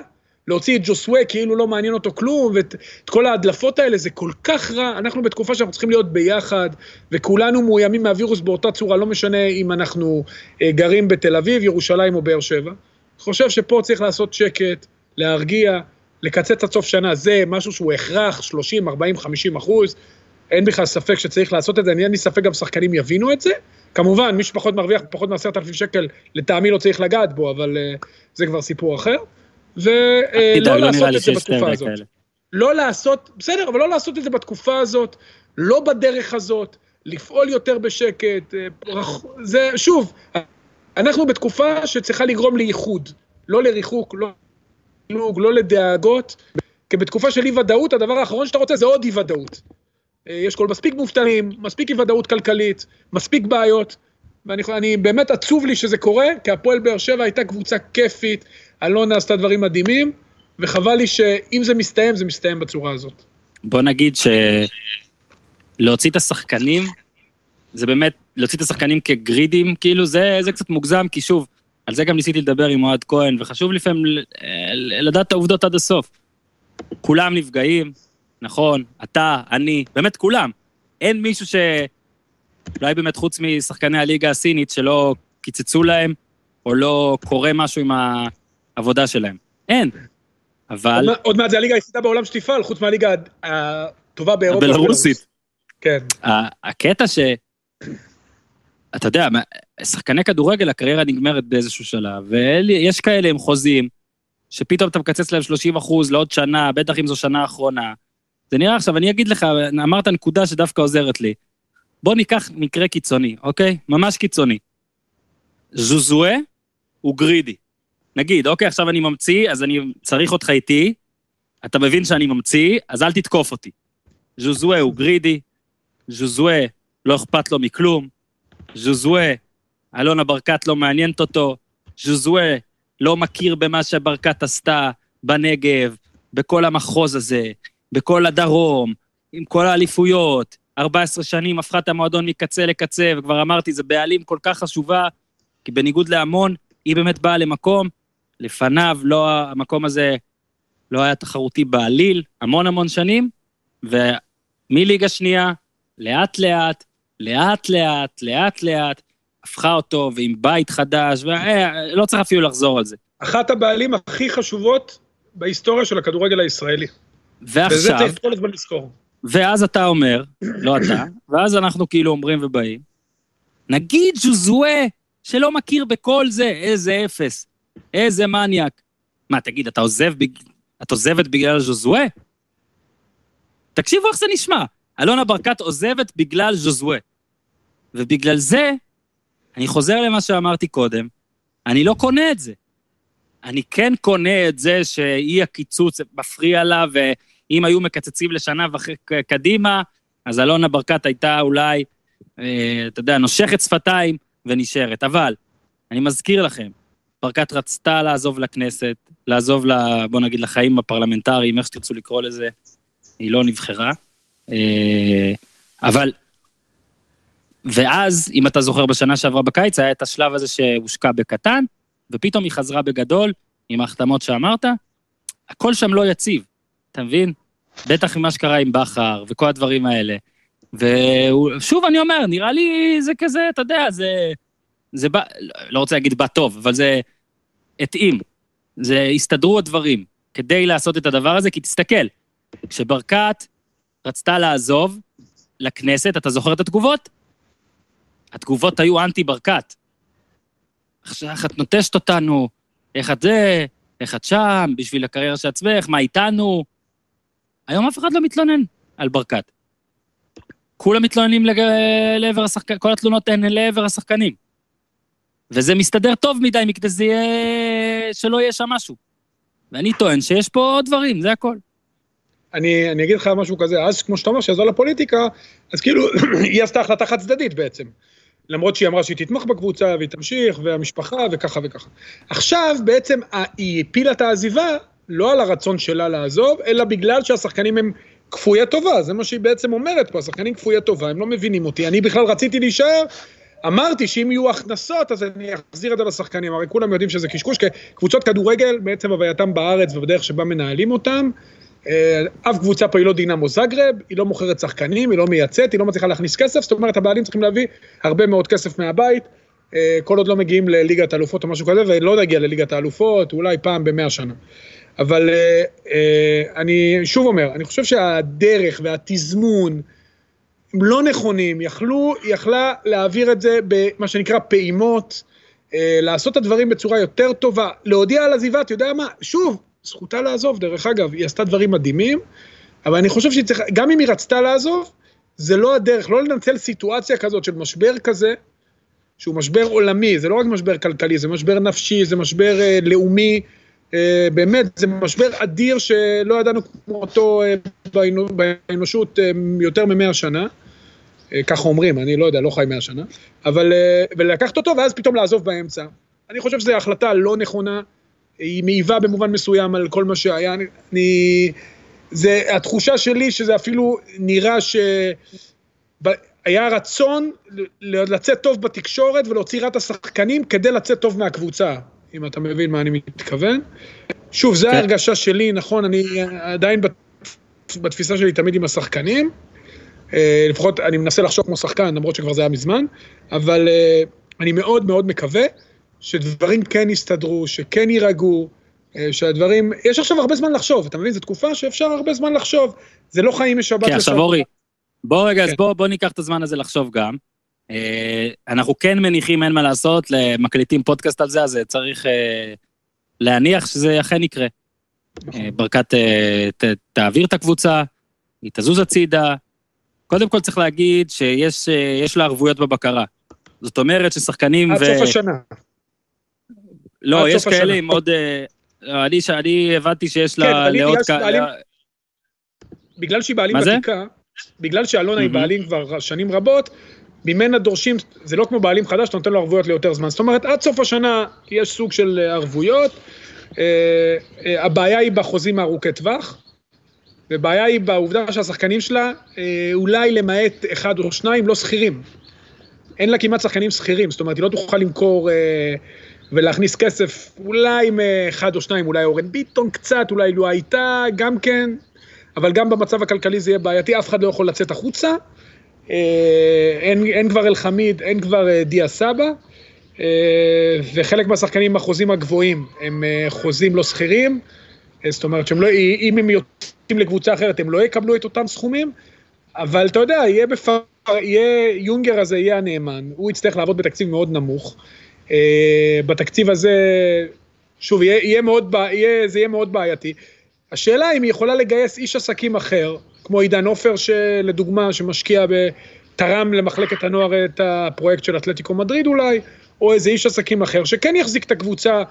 B: להוציא את ג'וסווה כאילו לא מעניין אותו כלום, ואת כל ההדלפות האלה, זה כל כך רע. אנחנו בתקופה שאנחנו צריכים להיות ביחד, וכולנו מאוימים מהווירוס באותה צורה, לא משנה אם אנחנו אה, גרים בתל אביב, ירושלים או באר שבע. אני חושב שפה צריך לעשות שקט, להרגיע, לקצץ עד סוף שנה, זה משהו שהוא הכרח, 30, 40, 50 אחוז. אין בכלל ספק שצריך לעשות את זה, אין לי ספק גם שחקנים יבינו את זה. כמובן, מי שפחות מרוויח פחות מעשרת אלפים שקל, לטעמי לא צריך לגעת בו, אבל uh, זה כבר סיפור אחר. ולא
A: לא נראה
B: לעשות את זה בתקופה הזאת. לא לעשות, בסדר, אבל לא לעשות את זה בתקופה הזאת, לא בדרך הזאת, לפעול יותר בשקט, אה, זה, שוב, אנחנו בתקופה שצריכה לגרום לאיחוד, לא לריחוק, לא לפילוג, לא לדאגות, כי בתקופה של אי-ודאות, הדבר האחרון שאתה רוצה זה עוד אי-ודאות. אה, יש כל מספיק מובטלים, מספיק אי-ודאות כלכלית, מספיק בעיות, ואני אני, באמת עצוב לי שזה קורה, כי הפועל באר שבע הייתה קבוצה כיפית, אלונה עשתה דברים מדהימים, וחבל לי שאם זה מסתיים, זה מסתיים בצורה הזאת.
A: בוא נגיד שלהוציא את השחקנים, זה באמת, להוציא את השחקנים כגרידים, כאילו זה, זה קצת מוגזם, כי שוב, על זה גם ניסיתי לדבר עם אוהד כהן, וחשוב לפעמים לדעת את העובדות עד הסוף. כולם נפגעים, נכון, אתה, אני, באמת כולם. אין מישהו ש... אולי באמת חוץ משחקני הליגה הסינית שלא קיצצו להם, או לא קורה משהו עם העבודה שלהם. אין. אבל...
B: עוד מעט- זה הליגה היחידה בעולם שתפעל, חוץ מהליגה הטובה באירופה.
A: הבלרוסית.
B: כן.
A: הקטע ש... אתה יודע, שחקני כדורגל, הקריירה נגמרת באיזשהו שלב, ויש כאלה עם חוזים, שפתאום אתה מקצץ להם 30 אחוז לעוד שנה, בטח אם זו שנה אחרונה. זה נראה עכשיו, אני אגיד לך, אמרת נקודה שדווקא עוזרת לי. בוא ניקח מקרה קיצוני, אוקיי? ממש קיצוני. ז'וזואה הוא גרידי. נגיד, אוקיי, עכשיו אני ממציא, אז אני צריך אותך איתי, אתה מבין שאני ממציא, אז אל תתקוף אותי. ז'וזואה הוא גרידי, ז'וזואה לא אכפת לו מכלום, ז'וזואה, אלונה ברקת לא מעניינת אותו, ז'וזואה לא מכיר במה שברקת עשתה בנגב, בכל המחוז הזה, בכל הדרום, עם כל האליפויות, 14 שנים הפכה את המועדון מקצה לקצה, וכבר אמרתי, זו בעלים כל כך חשובה, כי בניגוד להמון, היא באמת באה למקום, לפניו לא, המקום הזה לא היה תחרותי בעליל, המון המון שנים, ומליגה שנייה, לאט לאט, לאט לאט, לאט לאט, הפכה אותו, ועם בית חדש, ולא צריך אפילו לחזור על זה.
B: אחת הבעלים הכי חשובות בהיסטוריה של הכדורגל הישראלי. וזה
A: ועכשיו,
B: צריך כל הזמן לזכור.
A: ואז אתה אומר, (clears throat) לא אתה, ואז אנחנו כאילו אומרים ובאים, נגיד ז'וזואה, שלא מכיר בכל זה, איזה אפס, איזה מניאק. מה, תגיד, אתה עוזב, בג... את עוזבת בגלל ז'וזואה? תקשיבו איך זה נשמע. אלונה ברקת עוזבת בגלל ז'וזואה. ובגלל זה, אני חוזר למה שאמרתי קודם, אני לא קונה את זה. אני כן קונה את זה שאי הקיצוץ מפריע לה, ואם היו מקצצים לשנה וחצי קדימה, אז אלונה ברקת הייתה אולי, אה, אתה יודע, נושכת שפתיים ונשארת. אבל, אני מזכיר לכם, ברקת רצתה לעזוב לכנסת, לעזוב, ל, בוא נגיד, לחיים הפרלמנטריים, איך שתרצו לקרוא לזה, היא לא נבחרה. אה, אבל, ואז, אם אתה זוכר, בשנה שעברה בקיץ, היה את השלב הזה שהושקע בקטן, ופתאום היא חזרה בגדול, עם ההחתמות שאמרת, הכל שם לא יציב, אתה מבין? בטח עם מה שקרה עם בכר וכל הדברים האלה. ושוב אני אומר, נראה לי זה כזה, אתה יודע, זה... זה בא, לא רוצה להגיד בא טוב, אבל זה התאים. זה הסתדרו הדברים כדי לעשות את הדבר הזה, כי תסתכל, כשברקת רצתה לעזוב לכנסת, אתה זוכר את התגובות? התגובות היו אנטי ברקת. עכשיו, איך את נוטשת אותנו, איך את זה, איך את שם, בשביל הקריירה של עצמך, מה איתנו? היום אף אחד לא מתלונן על ברקת. כולם מתלוננים לג... לעבר השחקנים, כל התלונות הן לעבר השחקנים. וזה מסתדר טוב מדי מכדי שזה יהיה... שלא יהיה שם משהו. ואני טוען שיש פה עוד דברים, זה הכל.
B: אני, אני אגיד לך משהו כזה, אז כמו שאתה אומר, שיעזור לפוליטיקה, אז כאילו, (clears throat) היא עשתה החלטה חד צדדית בעצם. למרות שהיא אמרה שהיא תתמוך בקבוצה והיא תמשיך, והמשפחה וככה וככה. עכשיו בעצם היא הפילה את העזיבה לא על הרצון שלה לעזוב, אלא בגלל שהשחקנים הם כפויי טובה, זה מה שהיא בעצם אומרת פה, השחקנים כפויי טובה, הם לא מבינים אותי. אני בכלל רציתי להישאר, אמרתי שאם יהיו הכנסות, אז אני אחזיר את זה לשחקנים, הרי כולם יודעים שזה קשקוש, כי קבוצות כדורגל, בעצם הווייתם בארץ ובדרך שבה מנהלים אותם, אף קבוצה פה היא לא דינמו זגרב, היא לא מוכרת שחקנים, היא לא מייצאת, היא לא מצליחה להכניס כסף, זאת אומרת הבעלים צריכים להביא הרבה מאוד כסף מהבית, כל עוד לא מגיעים לליגת האלופות או משהו כזה, ולא נגיע לליגת האלופות, אולי פעם במאה שנה. אבל אני שוב אומר, אני חושב שהדרך והתזמון לא נכונים, יכלו, יכלה להעביר את זה במה שנקרא פעימות, לעשות את הדברים בצורה יותר טובה, להודיע על עזיבה, אתה יודע מה, שוב, זכותה לעזוב, דרך אגב, היא עשתה דברים מדהימים, אבל אני חושב שהיא צריכה, גם אם היא רצתה לעזוב, זה לא הדרך, לא לנצל סיטואציה כזאת של משבר כזה, שהוא משבר עולמי, זה לא רק משבר כלכלי, זה משבר נפשי, זה משבר אה, לאומי, אה, באמת, זה משבר אדיר שלא ידענו כמותו אה, באנו, באנושות אה, יותר ממאה שנה. אה, ככה אומרים, אני לא יודע, לא חי מאה שנה, אבל, אה, ולקחת אותו ואז פתאום לעזוב באמצע. אני חושב שזו החלטה לא נכונה, היא מעיבה במובן מסוים על כל מה שהיה, אני, זה התחושה שלי שזה אפילו נראה שהיה רצון ל- לצאת טוב בתקשורת ולהוציא רע את השחקנים כדי לצאת טוב מהקבוצה, אם אתה מבין מה אני מתכוון. שוב, זו
A: כן.
B: ההרגשה שלי, נכון, אני עדיין בת- בתפיסה שלי תמיד עם השחקנים. אה, לפחות אני מנסה לחשוב כמו שחקן, למרות שכבר זה היה מזמן, אבל אה, אני מאוד מאוד מקווה שדברים כן יסתדרו, שכן יירגעו, אה, שהדברים, יש עכשיו הרבה זמן לחשוב, אתה מבין? זו תקופה שאפשר הרבה זמן לחשוב, זה לא חיים משבת
A: כן, עכשיו אורי, בוא רגע, אז
B: כן.
A: בוא, בוא ניקח את הזמן הזה לחשוב גם. אה, אנחנו כן מניחים, אין מה לעשות, מקליטים פודקאסט על זה, אז צריך אה, להניח שזה אכן יקרה.
B: נכון.
A: אה, ברקת ת, תעביר את הקבוצה, היא תזוז הצידה. קודם כל צריך להגיד שיש יש לה ערבויות בבקרה. זאת אומרת ששחקנים
B: עד סוף השנה.
A: לא, יש כאלה
B: השנה.
A: עם עוד... אה, אני, אני הבנתי שיש
B: כן,
A: לה
B: היא
A: לעוד כאלה...
B: בגלל שהיא בעלים? ותיקה, בגלל שאלונה היא
A: מהמם.
B: בעלים כבר שנים רבות, ממנה דורשים, זה לא כמו בעלים חדש, אתה נותן לו ערבויות ליותר זמן. זאת אומרת, עד סוף השנה יש סוג של אה, ערבויות. אה, אה, הבעיה היא בחוזים הארוכי טווח, ובעיה היא בעובדה שהשחקנים שלה, אולי למעט אחד או שניים, לא שכירים. אין לה כמעט שחקנים שכירים, זאת אומרת, היא לא תוכל למכור ולהכניס כסף, אולי עם אה, אחד או שניים, אולי אורן ביטון קצת, אולי לו הייתה, גם כן, אבל גם במצב הכלכלי זה יהיה בעייתי, אף אחד לא יכול לצאת החוצה. אה, אין, אין כבר אלחמיד, אין כבר אה, דיה סבא, אה, וחלק מהשחקנים עם החוזים הגבוהים הם חוזים לא שכירים, זאת אומרת שהם לא, הם יוצאים לקבוצה אחרת הם לא יקבלו את אותם סכומים, אבל אתה יודע, יהיה בפר... יהיה, יונגר הזה יהיה הנאמן, הוא יצטרך לעבוד בתקציב מאוד נמוך. בתקציב הזה, שוב, יהיה, יהיה מאוד, יהיה, זה יהיה מאוד בעייתי. השאלה אם היא יכולה לגייס איש עסקים אחר, כמו עידן עופר, שלדוגמה, שמשקיע ב... תרם למחלקת הנוער את הפרויקט של אתלטיקו מדריד אולי, או איזה איש עסקים אחר, שכן יחזיק את הקבוצה,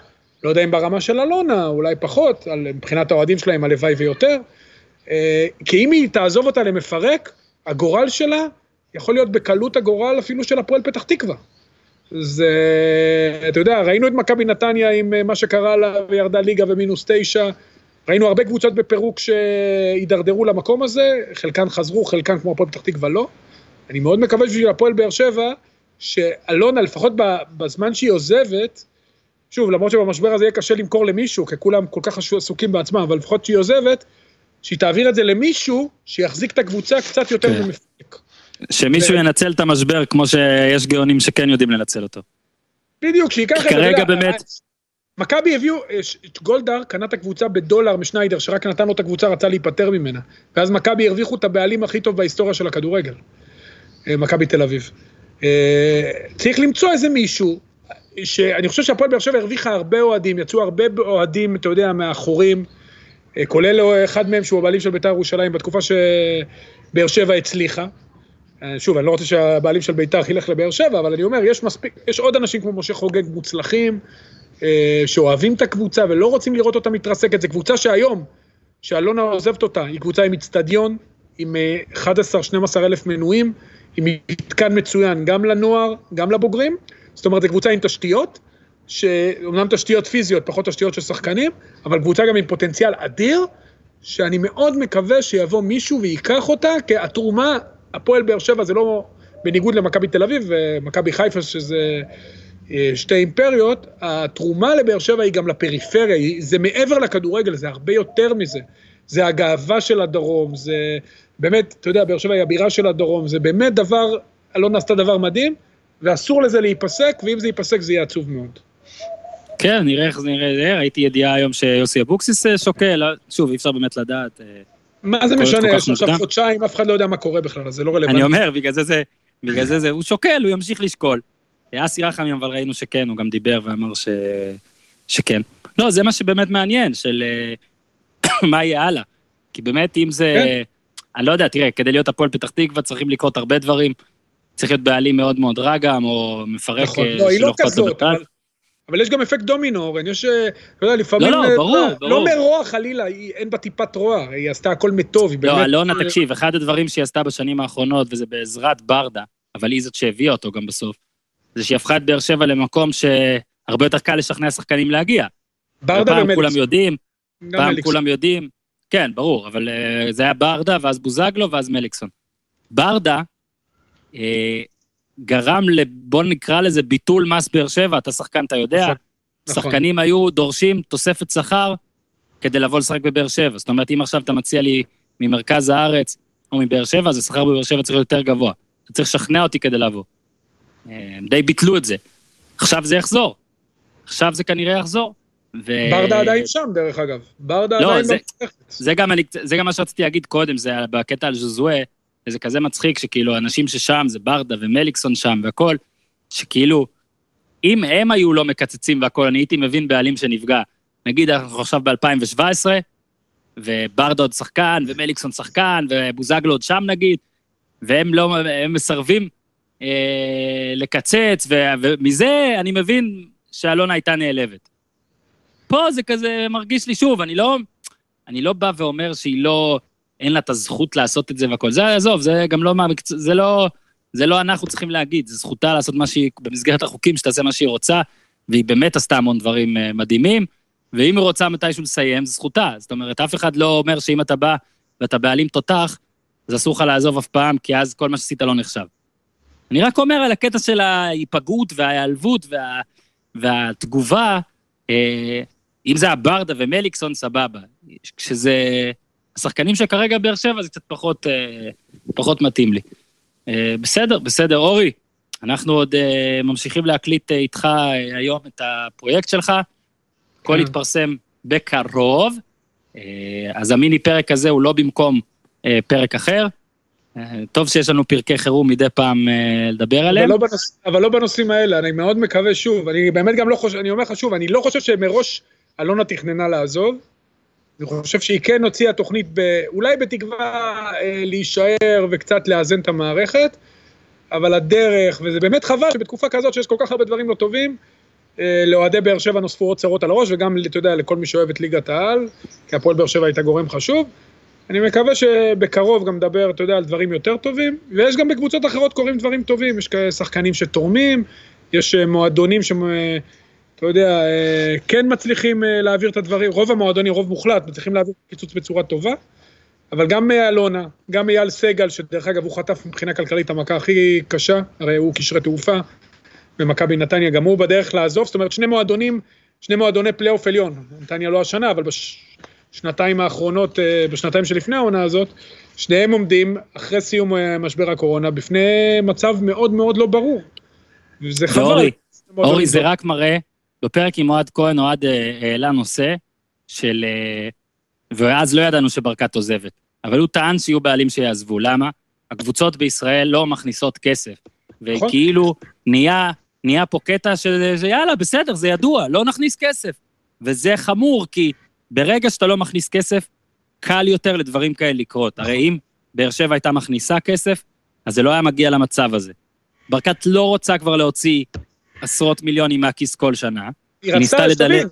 B: לא יודע אם ברמה של אלונה, אולי פחות, על, מבחינת האוהדים שלהם, הלוואי ויותר. אה, כי אם היא תעזוב אותה למפרק, הגורל שלה יכול להיות בקלות הגורל אפילו של הפועל פתח תקווה. זה, אתה יודע, ראינו את מכבי נתניה עם אה, מה שקרה לה וירדה ליגה ומינוס תשע, ראינו הרבה קבוצות בפירוק שהידרדרו למקום הזה, חלקן חזרו, חלקן כמו הפועל פתח תקווה לא. אני מאוד מקווה בשביל הפועל באר שבע, שאלונה, לפחות בזמן שהיא עוזבת, שוב, למרות שבמשבר הזה יהיה קשה למכור למישהו, כי כולם כל כך עסוקים בעצמם, אבל לפחות שהיא עוזבת, שהיא תעביר את זה למישהו שיחזיק את הקבוצה קצת יותר
A: כן.
B: ממפרק.
A: שמישהו
B: ו-
A: ינצל את המשבר כמו שיש גאונים שכן יודעים לנצל אותו.
B: בדיוק, שייקח את זה.
A: כרגע באמת-
B: מכבי הביאו, אה, גולדהר קנה את הקבוצה בדולר משניידר, שרק נתן לו את הקבוצה, רצה להיפטר ממנה. ואז מכבי הרוויחו את הבעלים הכי טוב בהיסטוריה של הכדורגל. אה, מכבי תל אביב. אה, צריך למצוא איזה מישהו, שאני חושב שהפועל באר שבע הרוויחה הרבה אוהדים, יצאו הרבה אוהדים, אתה יודע, מהחורים, כולל אחד מהם שהוא הבעלים של בית"ר ירושלים בתקופה שבאר שבע הצליחה. שוב, אני לא רוצה שהבעלים של בית"ר ילך לבאר שבע, אבל אני אומר, יש מספיק, יש עוד אנשים כמו משה חוגג מוצלחים, שאוהבים את הקבוצה ולא רוצים לראות אותה מתרסקת. זו קבוצה שהיום, שאלונה עוזבת אותה, היא קבוצה עם איצטדיון, עם אה, 11-12 אלף מנויים, עם מתקן מצוין גם לנוער, גם לבוגרים. זאת אומרת, זו קבוצה עם תשתיות, שאומנם תשתיות פיזיות, פחות תשתיות של שחקנים, אבל קבוצה גם עם פוטנציאל אדיר, שאני מאוד מקווה שיבוא מישהו וייקח אותה, כי התרומה, הפועל באר שבע זה לא בניגוד למכבי תל אביב ומכבי חיפה, שזה אה, שתי אימפריות, התרומה לבאר שבע היא גם לפריפריה, היא- זה מעבר לכדורגל, זה הרבה יותר מזה. זה הגאווה של הדרום, זה באמת, אתה יודע, באר שבע היא הבירה של הדרום, זה באמת דבר, אלונה עשתה דבר מדהים, ואסור לזה להיפסק, ואם זה ייפסק זה יהיה עצוב מאוד.
A: כן, נראה איך זה נראה. ראיתי ידיעה היום שיוסי אבוקסיס אה, שוקל, אה, שוב, אי אפשר באמת לדעת. אה,
B: מה זה משנה, יש עכשיו. חודשיים, אף אחד לא יודע מה קורה בכלל, אז זה לא רלוונטי.
A: אני אומר, בגלל זה זה, בגלל זה זה, הוא שוקל, הוא ימשיך לשקול. אסי רחמים, אבל ראינו שכן, הוא גם דיבר ואמר ש... שכן. לא, זה מה שבאמת מעניין, של אה, (coughs) מה יהיה הלאה. כי באמת, אם זה...
B: כן.
A: אני לא יודע, תראה, כדי להיות הפועל פתח תקווה צריכים לקרות הרבה דברים. צריך להיות בעלים מאוד מאוד רע גם, או מפרק
B: נכון,
A: אה,
B: לא, היא לא כזאת. אבל, אבל יש גם אפקט דומינו, אורן, יש, אה, אתה יודע, לפעמים...
A: לא, לא,
B: אה,
A: ברור,
B: יודע,
A: ברור.
B: לא מרוע חלילה, היא- אין בה טיפת רוע, היא עשתה הכל מטוב, היא באמת...
A: לא, אלונה,
B: אה,
A: תקשיב, אחד הדברים שהיא עשתה בשנים האחרונות, וזה בעזרת ברדה, אבל היא זאת שהביאה אותו גם בסוף, זה שהיא הפכה את באר שבע למקום שהרבה יותר קל לשכנע שחקנים להגיע.
B: ברדה
A: פעם כולם
B: ומליקסון.
A: יודעים, פעם
B: מליקסון.
A: כולם יודעים, כן, ברור, אבל אה, זה היה ברדה, ואז בוזגלו, ואז מליקסון. ברדה אה, גרם ל... בוא נקרא לזה ביטול מס באר שבע, אתה שחקן, אתה יודע,
B: נכון, נכון.
A: שחקנים היו דורשים תוספת שכר כדי לבוא לשחק בבאר שבע. זאת אומרת, אם עכשיו אתה מציע לי ממרכז הארץ או מבאר שבע, אז השכר בבאר שבע צריך להיות יותר גבוה. אתה צריך לשכנע אותי כדי לבוא. אה, הם די ביטלו את זה. עכשיו זה יחזור. עכשיו זה כנראה יחזור. ו...
B: ברדה עדיין שם, דרך אגב. ברדה
A: לא,
B: עדיין
A: זה-
B: במערכת.
A: זה גם, אני, זה גם מה שרציתי להגיד קודם, זה בקטע על ז'וזואה, וזה כזה מצחיק שכאילו אנשים ששם, זה ברדה ומליקסון שם והכל, שכאילו, אם הם היו לא מקצצים והכל, אני הייתי מבין בעלים שנפגע. נגיד אנחנו עכשיו ב-2017, וברדה עוד שחקן, ומליקסון שחקן, ובוזגלו עוד שם נגיד, והם לא, הם מסרבים אה, לקצץ, ו, ומזה אני מבין שאלונה הייתה נעלבת. פה זה כזה מרגיש לי, שוב, אני לא, אני לא בא ואומר שהיא לא, אין לה את הזכות לעשות את זה והכל. זה, עזוב, זה גם לא מהמקצוע, זה לא, זה לא אנחנו צריכים להגיד, זה זכותה לעשות מה שהיא, במסגרת החוקים, שתעשה מה שהיא רוצה, והיא באמת עשתה המון דברים אה, מדהימים, ואם היא רוצה מתישהו לסיים, זו זכותה. זאת אומרת, אף אחד לא אומר שאם אתה בא ואתה בעלים תותח, אז אסור לך לעזוב אף פעם, כי אז כל מה שעשית לא נחשב. אני רק אומר על הקטע של ההיפגעות וההיעלבות וה, והתגובה, אה, אם זה הברדה ומליקסון, סבבה. כשזה השחקנים שכרגע באר שבע, זה קצת פחות, אה, פחות מתאים לי. אה, בסדר, בסדר. אורי, אנחנו עוד אה, ממשיכים להקליט אה, איתך אה, היום את הפרויקט שלך. הכל
B: כן.
A: יתפרסם בקרוב. אה, אז המיני פרק הזה הוא לא במקום אה, פרק אחר. אה, טוב שיש לנו פרקי חירום מדי פעם אה, לדבר
B: אבל
A: עליהם.
B: לא, בנוש... אבל לא בנושאים האלה, אני מאוד מקווה שוב, אני באמת גם לא חושב, אני אומר לך שוב, אני לא חושב שמראש אלונה תכננה לעזוב. אני חושב שהיא כן הוציאה תוכנית, ב... אולי בתקווה אה, להישאר וקצת לאזן את המערכת, אבל הדרך, וזה באמת חבל שבתקופה כזאת שיש כל כך הרבה דברים לא טובים, אה, לאוהדי באר שבע נוספו עוד צרות על הראש, וגם, אתה יודע, לכל מי שאוהב את ליגת העל, כי הפועל באר שבע הייתה גורם חשוב. אני מקווה שבקרוב גם נדבר, אתה יודע, על דברים יותר טובים, ויש גם בקבוצות אחרות קורים דברים טובים, יש שחקנים שתורמים, יש אה, מועדונים ש... אה, אתה יודע, אה, כן מצליחים להעביר את הדברים, רוב המועדונים, רוב מוחלט, מצליחים להעביר קיצוץ בצורה טובה, אבל גם אלונה, גם אייל סגל, שדרך אגב הוא חטף מבחינה כלכלית המכה הכי קשה, הרי הוא קשרי תעופה, במכבי נתניה גם הוא בדרך לעזוב, זאת אומרת שני מועדונים, שני מועדוני פלייאוף עליון, נתניה לא השנה, אבל בשנתיים האחרונות, אה, בשנתיים שלפני העונה הזאת, שניהם עומדים אחרי סיום אה, משבר הקורונה בפני מצב מאוד מאוד לא ברור. וזה חבל.
A: ואורי, אורי, זה
B: טובים.
A: רק מראה, בפרק עם אוהד כהן, אוהד אה, העלה נושא של... ואז לא ידענו שברקת עוזבת, אבל הוא טען שיהיו בעלים שיעזבו. למה? הקבוצות בישראל לא מכניסות כסף.
B: נכון.
A: וכאילו נהיה, נהיה פה קטע של יאללה, בסדר, זה ידוע, לא נכניס כסף. וזה חמור, כי ברגע שאתה לא מכניס כסף, קל יותר לדברים כאלה לקרות. הרי אם באר שבע הייתה מכניסה כסף, אז זה לא היה מגיע למצב הזה. ברקת לא רוצה כבר להוציא עשרות מיליונים מהכיס כל שנה.
B: היא רצתה. שתבין,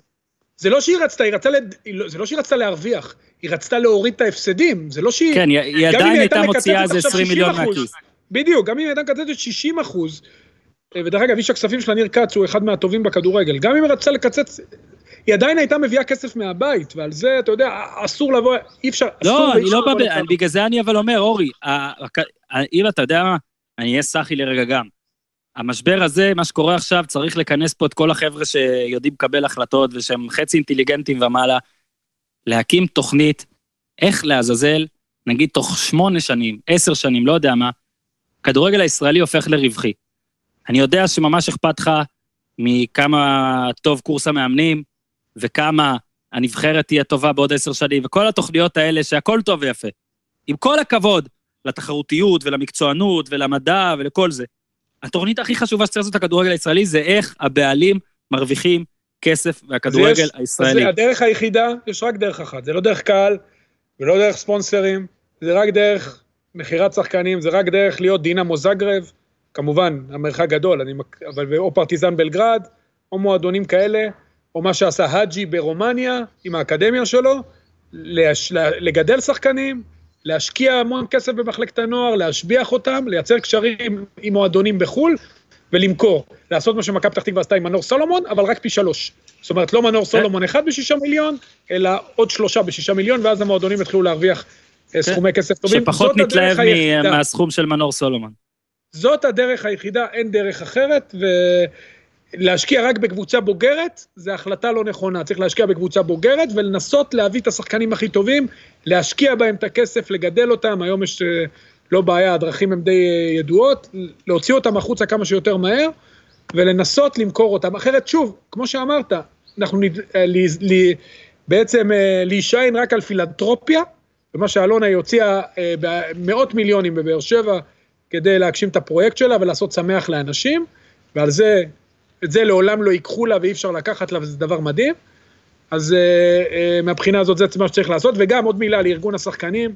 B: זה לא שהיא רצתה, היא רצתה, לד- לא- זה לא שהיא רצתה להרוויח, היא רצתה להוריד את ההפסדים, זה לא שהיא...
A: כן, היא, היא עדיין הייתה מוציאה איזה
B: עכשיו
A: 20 מיליון
B: 60%,
A: מהכיס.
B: בדיוק, גם אם היא הייתה מקצצת 60 אחוז, אה, ודרך אגב, איש הכספים שלה, ניר כץ, הוא אחד מהטובים בכדורגל, גם אם היא רצתה לקצץ, היא עדיין הייתה מביאה כסף מהבית, ועל זה, אתה יודע, אסור לבוא, אי אפשר, אסור
A: לא,
B: ואי
A: אני לא בא. בגלל זה אני אבל אומר, אורי, אם אתה יודע מה, אני אהיה סאחי לרגע גם. המשבר הזה, מה שקורה עכשיו, צריך לכנס פה את כל החבר'ה שיודעים לקבל החלטות ושהם חצי אינטליגנטים ומעלה, להקים תוכנית, איך לעזאזל, נגיד תוך שמונה שנים, עשר שנים, לא יודע מה, הכדורגל הישראלי הופך לרווחי. אני יודע שממש אכפת לך מכמה טוב קורס המאמנים, וכמה הנבחרת תהיה טובה בעוד עשר שנים, וכל התוכניות האלה שהכל טוב ויפה. עם כל הכבוד לתחרותיות ולמקצוענות ולמדע ולכל זה, התוכנית הכי חשובה שצריך לעשות את הכדורגל הישראלי זה איך הבעלים מרוויחים כסף מהכדורגל
B: יש-
A: הישראלי.
B: אז הדרך היחידה, יש רק דרך אחת, זה לא דרך קהל, ולא דרך ספונסרים, זה רק דרך מכירת שחקנים, זה רק דרך להיות דינמו זגרב, כמובן, המרחק גדול, אני, אבל או פרטיזן בלגרד, או מועדונים כאלה, או מה שעשה האג'י ברומניה, עם האקדמיה שלו, להש, לגדל שחקנים, להשקיע המון כסף במחלקת הנוער, להשביח אותם, לייצר קשרים עם מועדונים בחו"ל, ולמכור. לעשות מה שמכבי פתח תקווה עשתה עם מנור סולומון, אבל רק פי שלוש. זאת אומרת, לא מנור סולומון אחד בשישה מיליון, אלא עוד שלושה בשישה מיליון, ואז המועדונים יתחילו להרוויח אה, סכומי כסף טובים.
A: שפחות נתלהב מהסכום של מנור סולומון.
B: זאת הדרך היחידה, אין דרך אחרת, ולהשקיע רק בקבוצה בוגרת, זו החלטה לא נכונה. צריך להשקיע בקבוצה בוגרת ולנסות להביא את השחקנים הכי טובים, להשקיע בהם את הכסף, לגדל אותם, היום יש אה, לא בעיה, הדרכים הן די אה, ידועות, להוציא אותם החוצה כמה שיותר מהר, ולנסות למכור אותם. אחרת, שוב, כמו שאמרת, אנחנו נד... אה, ל... ל... בעצם להישען רק על פילנטרופיה, ומה שאלונה היא הוציאה אה, במאות מיליונים בבאר שבע כדי להגשים את הפרויקט שלה ולעשות שמח לאנשים, ועל זה, את זה לעולם לא ייקחו לה ואי אפשר לקחת לה וזה דבר מדהים. אז אה, אה, מהבחינה הזאת זה מה שצריך לעשות, וגם עוד מילה על ארגון השחקנים,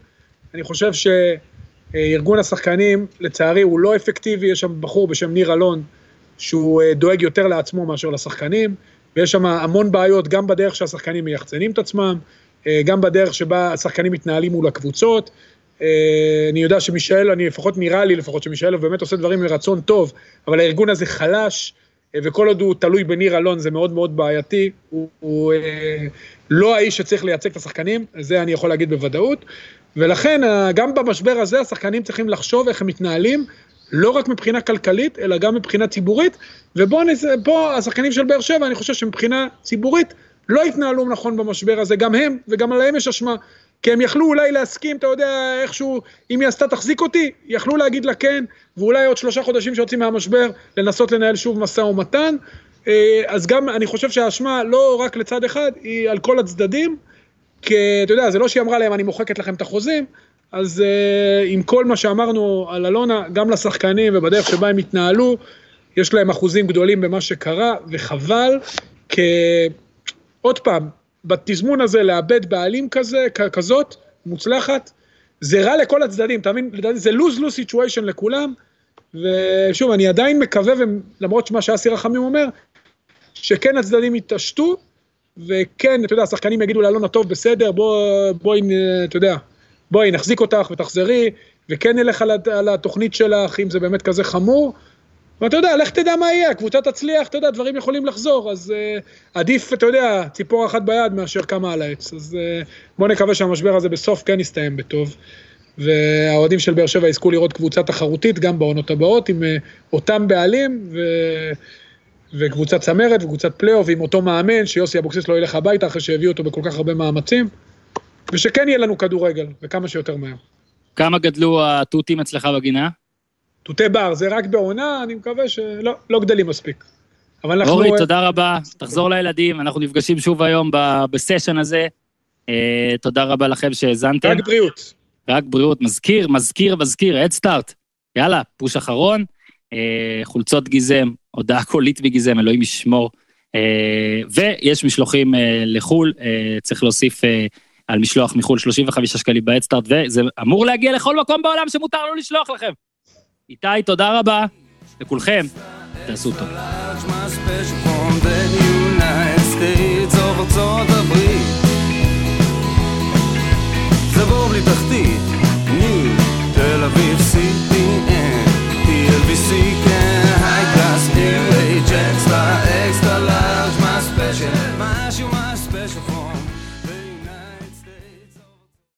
B: אני חושב שארגון השחקנים, לצערי, הוא לא אפקטיבי, יש שם בחור בשם ניר אלון, שהוא אה, דואג יותר לעצמו מאשר לשחקנים, ויש שם המון בעיות, גם בדרך שהשחקנים מייחצנים את עצמם, אה, גם בדרך שבה השחקנים מתנהלים מול הקבוצות. אה, אני יודע שמישאל, אני לפחות נראה לי לפחות שמישאל באמת עושה דברים מרצון טוב, אבל הארגון הזה חלש, וכל עוד הוא תלוי בניר אלון זה מאוד מאוד בעייתי. הוא, הוא אה, לא האיש שצריך לייצג את השחקנים, זה אני יכול להגיד בוודאות. ולכן, אה, גם במשבר הזה, השחקנים צריכים לחשוב איך הם מתנהלים, לא רק מבחינה כלכלית, אלא גם מבחינה ציבורית. ובואו, נס- פה השחקנים של באר שבע, אני חושב שמבחינה ציבורית, לא התנהלו נכון במשבר הזה, גם הם, וגם עליהם יש אשמה. כי הם יכלו אולי להסכים, אתה יודע, איכשהו, אם היא עשתה תחזיק אותי, יכלו להגיד לה כן, ואולי עוד שלושה חודשים שיוצאים מהמשבר, לנסות לנהל שוב משא ומתן. אה, אז גם, אני חושב שהאשמה לא רק לצד אחד, היא על כל הצדדים, כי אתה יודע, זה לא שהיא אמרה להם, אני מוחקת לכם את החוזים, אז uh, עם כל מה שאמרנו על אלונה, גם לשחקנים ובדרך שבה הם התנהלו, יש להם אחוזים גדולים במה שקרה, וחבל, כי עוד פעם, בתזמון הזה לאבד בעלים כזה, כזאת, מוצלחת, זה רע לכל הצדדים, אתה מבין? זה lose-lose situation לכולם, ושוב, אני עדיין מקווה, למרות מה שאסי רחמים אומר, שכן הצדדים יתעשתו, וכן, אתה יודע, השחקנים יגידו לאלונה, טוב, בסדר, בוא, בואי, אתה יודע, בואי, נחזיק אותך ותחזרי, וכן נלך על התוכנית שלך, אם זה באמת כזה חמור. ואתה יודע, לך תדע מה יהיה, הקבוצה תצליח, אתה יודע, דברים יכולים לחזור, אז uh, עדיף, אתה יודע, ציפור אחת ביד מאשר כמה על העץ. אז uh, בוא נקווה שהמשבר הזה בסוף כן יסתיים בטוב. והאוהדים של באר שבע יזכו לראות קבוצה תחרותית גם בעונות הבאות, עם אה, אותם בעלים, ו... וקבוצת צמרת וקבוצת פלייאוף עם אותו מאמן, שיוסי אבוקסיס לא ילך הביתה אחרי שהביאו אותו בכל כך הרבה מאמצים, ושכן יהיה לנו כדורגל, וכמה שיותר מהר.
A: כמה גדלו התותים אצלך בגינה?
B: תותי בר, זה רק בעונה, אני מקווה שלא לא גדלים מספיק. אבל אנחנו...
A: אורי,
B: אה,
A: תודה רבה, תחזור לילדים, אנחנו נפגשים שוב היום ב- בסשן הזה. אה, תודה רבה לכם שהאזנתם.
B: רק בריאות.
A: רק בריאות, מזכיר, מזכיר, מזכיר, הדסטארט. יאללה, פוש אחרון, אה, חולצות גיזם, הודעה קולית מגיזם, אלוהים ישמור. אה, ויש משלוחים אה, לחו"ל, אה, צריך להוסיף אה, על משלוח מחו"ל 35 שקלים בהדסטארט, וזה אמור להגיע לכל מקום בעולם שמותר לו לשלוח לכם. איתי, תודה רבה, לכולכם, תעשו טוב.